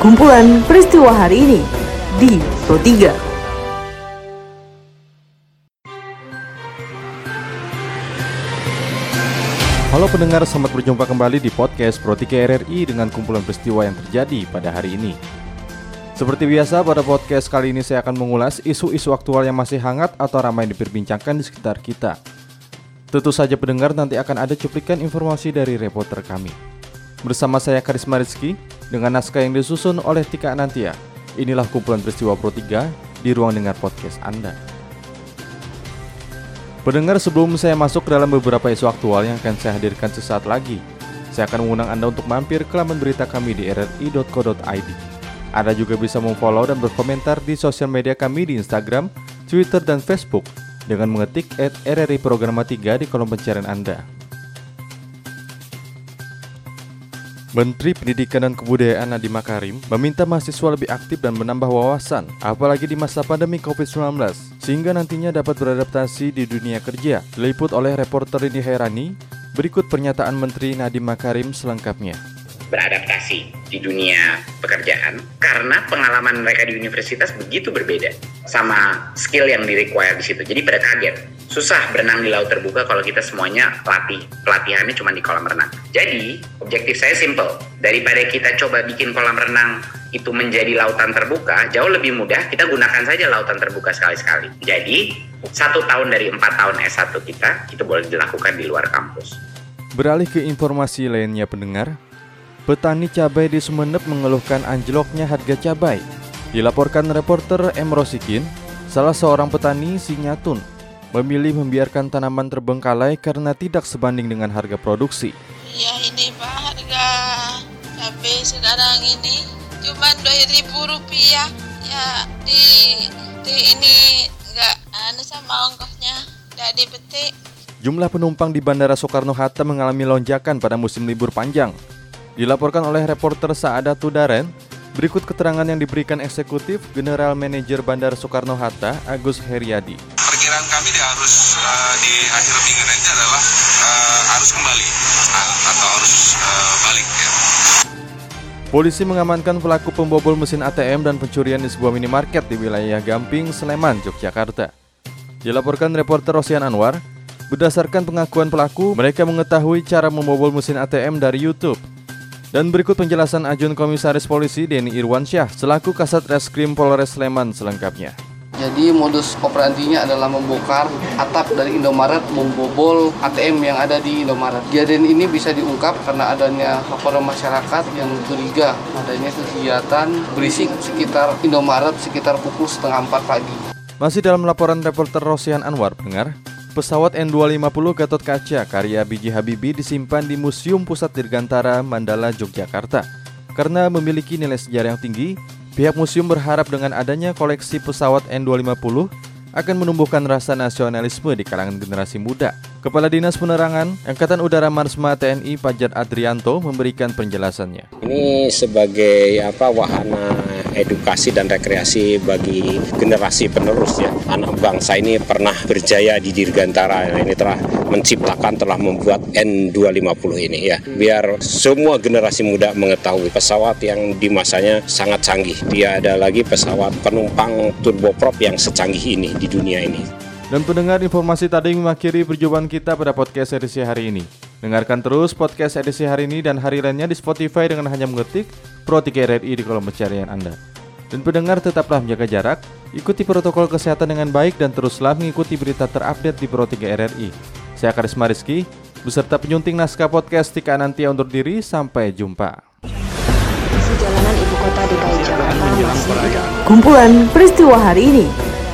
Kumpulan peristiwa hari ini di Pro 3. Halo pendengar, selamat berjumpa kembali di podcast Pro 3 RRI dengan kumpulan peristiwa yang terjadi pada hari ini. Seperti biasa, pada podcast kali ini saya akan mengulas isu-isu aktual yang masih hangat atau ramai diperbincangkan di sekitar kita. Tentu saja pendengar nanti akan ada cuplikan informasi dari reporter kami. Bersama saya Karisma Rizky, dengan naskah yang disusun oleh Tika Anantia. Inilah kumpulan peristiwa Pro 3 di ruang dengar podcast Anda. Pendengar sebelum saya masuk ke dalam beberapa isu aktual yang akan saya hadirkan sesaat lagi, saya akan mengundang Anda untuk mampir ke laman berita kami di rri.co.id. Anda juga bisa memfollow dan berkomentar di sosial media kami di Instagram, Twitter, dan Facebook dengan mengetik at RRI Programa 3 di kolom pencarian Anda. Menteri Pendidikan dan Kebudayaan Nadiem Makarim meminta mahasiswa lebih aktif dan menambah wawasan, apalagi di masa pandemi COVID-19, sehingga nantinya dapat beradaptasi di dunia kerja. Diliput oleh reporter Rini Herani, berikut pernyataan Menteri Nadiem Makarim selengkapnya beradaptasi di dunia pekerjaan karena pengalaman mereka di universitas begitu berbeda sama skill yang di require di situ. Jadi pada kaget. Susah berenang di laut terbuka kalau kita semuanya latih pelatihannya cuma di kolam renang. Jadi objektif saya simple. Daripada kita coba bikin kolam renang itu menjadi lautan terbuka, jauh lebih mudah kita gunakan saja lautan terbuka sekali-sekali. Jadi satu tahun dari empat tahun S1 kita itu boleh dilakukan di luar kampus. Beralih ke informasi lainnya pendengar, Petani cabai di Sumeneb mengeluhkan anjloknya harga cabai. Dilaporkan reporter M. Rosikin, salah seorang petani Sinyatun memilih membiarkan tanaman terbengkalai karena tidak sebanding dengan harga produksi. Ya ini Pak, harga cabai sekarang ini cuma dua rupiah. Ya di, di ini enggak anu sama ongkosnya, enggak dipetik. Jumlah penumpang di Bandara Soekarno-Hatta mengalami lonjakan pada musim libur panjang. Dilaporkan oleh reporter Saada Tudaren, berikut keterangan yang diberikan eksekutif General Manager Bandara Soekarno-Hatta Agus Heriadi. Perkiraan kami di harus uh, di akhir minggu nanti adalah uh, harus kembali uh, atau harus uh, balik ya. Polisi mengamankan pelaku pembobol mesin ATM dan pencurian di sebuah minimarket di wilayah Gamping, Sleman, Yogyakarta. Dilaporkan reporter Rosian Anwar, berdasarkan pengakuan pelaku, mereka mengetahui cara membobol mesin ATM dari YouTube. Dan berikut penjelasan Ajun Komisaris Polisi Denny Irwansyah selaku Kasat Reskrim Polres Sleman selengkapnya. Jadi modus operandinya adalah membongkar atap dari Indomaret, membobol ATM yang ada di Indomaret. Kejadian ini bisa diungkap karena adanya laporan masyarakat yang curiga adanya kegiatan berisik sekitar Indomaret sekitar pukul setengah empat pagi. Masih dalam laporan reporter Rosian Anwar, dengar, Pesawat N250 Gatot Kaca karya B.J. Habibie disimpan di Museum Pusat Dirgantara Mandala, Yogyakarta. Karena memiliki nilai sejarah yang tinggi, pihak museum berharap dengan adanya koleksi pesawat N250 akan menumbuhkan rasa nasionalisme di kalangan generasi muda. Kepala Dinas Penerangan Angkatan Udara Marsma TNI Pajar Adrianto memberikan penjelasannya. Ini sebagai apa wahana edukasi dan rekreasi bagi generasi penerus ya. Anak bangsa ini pernah berjaya di Dirgantara. Ini telah menciptakan, telah membuat N250 ini ya. Biar semua generasi muda mengetahui pesawat yang di masanya sangat canggih. Dia ada lagi pesawat penumpang turboprop yang secanggih ini di dunia ini. Dan pendengar informasi tadi mengakhiri perjumpaan kita pada podcast edisi hari ini. Dengarkan terus podcast edisi hari ini dan hari lainnya di Spotify dengan hanya mengetik Pro 3 RRI di kolom pencarian Anda. Dan pendengar tetaplah menjaga jarak, ikuti protokol kesehatan dengan baik dan teruslah mengikuti berita terupdate di Pro 3 RRI. Saya Karisma Rizky, beserta penyunting naskah podcast Tika Nantia undur diri, sampai jumpa. Sejalanan ibu kota DKI Jakarta masih Kumpulan peristiwa hari ini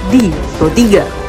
di Pro 3.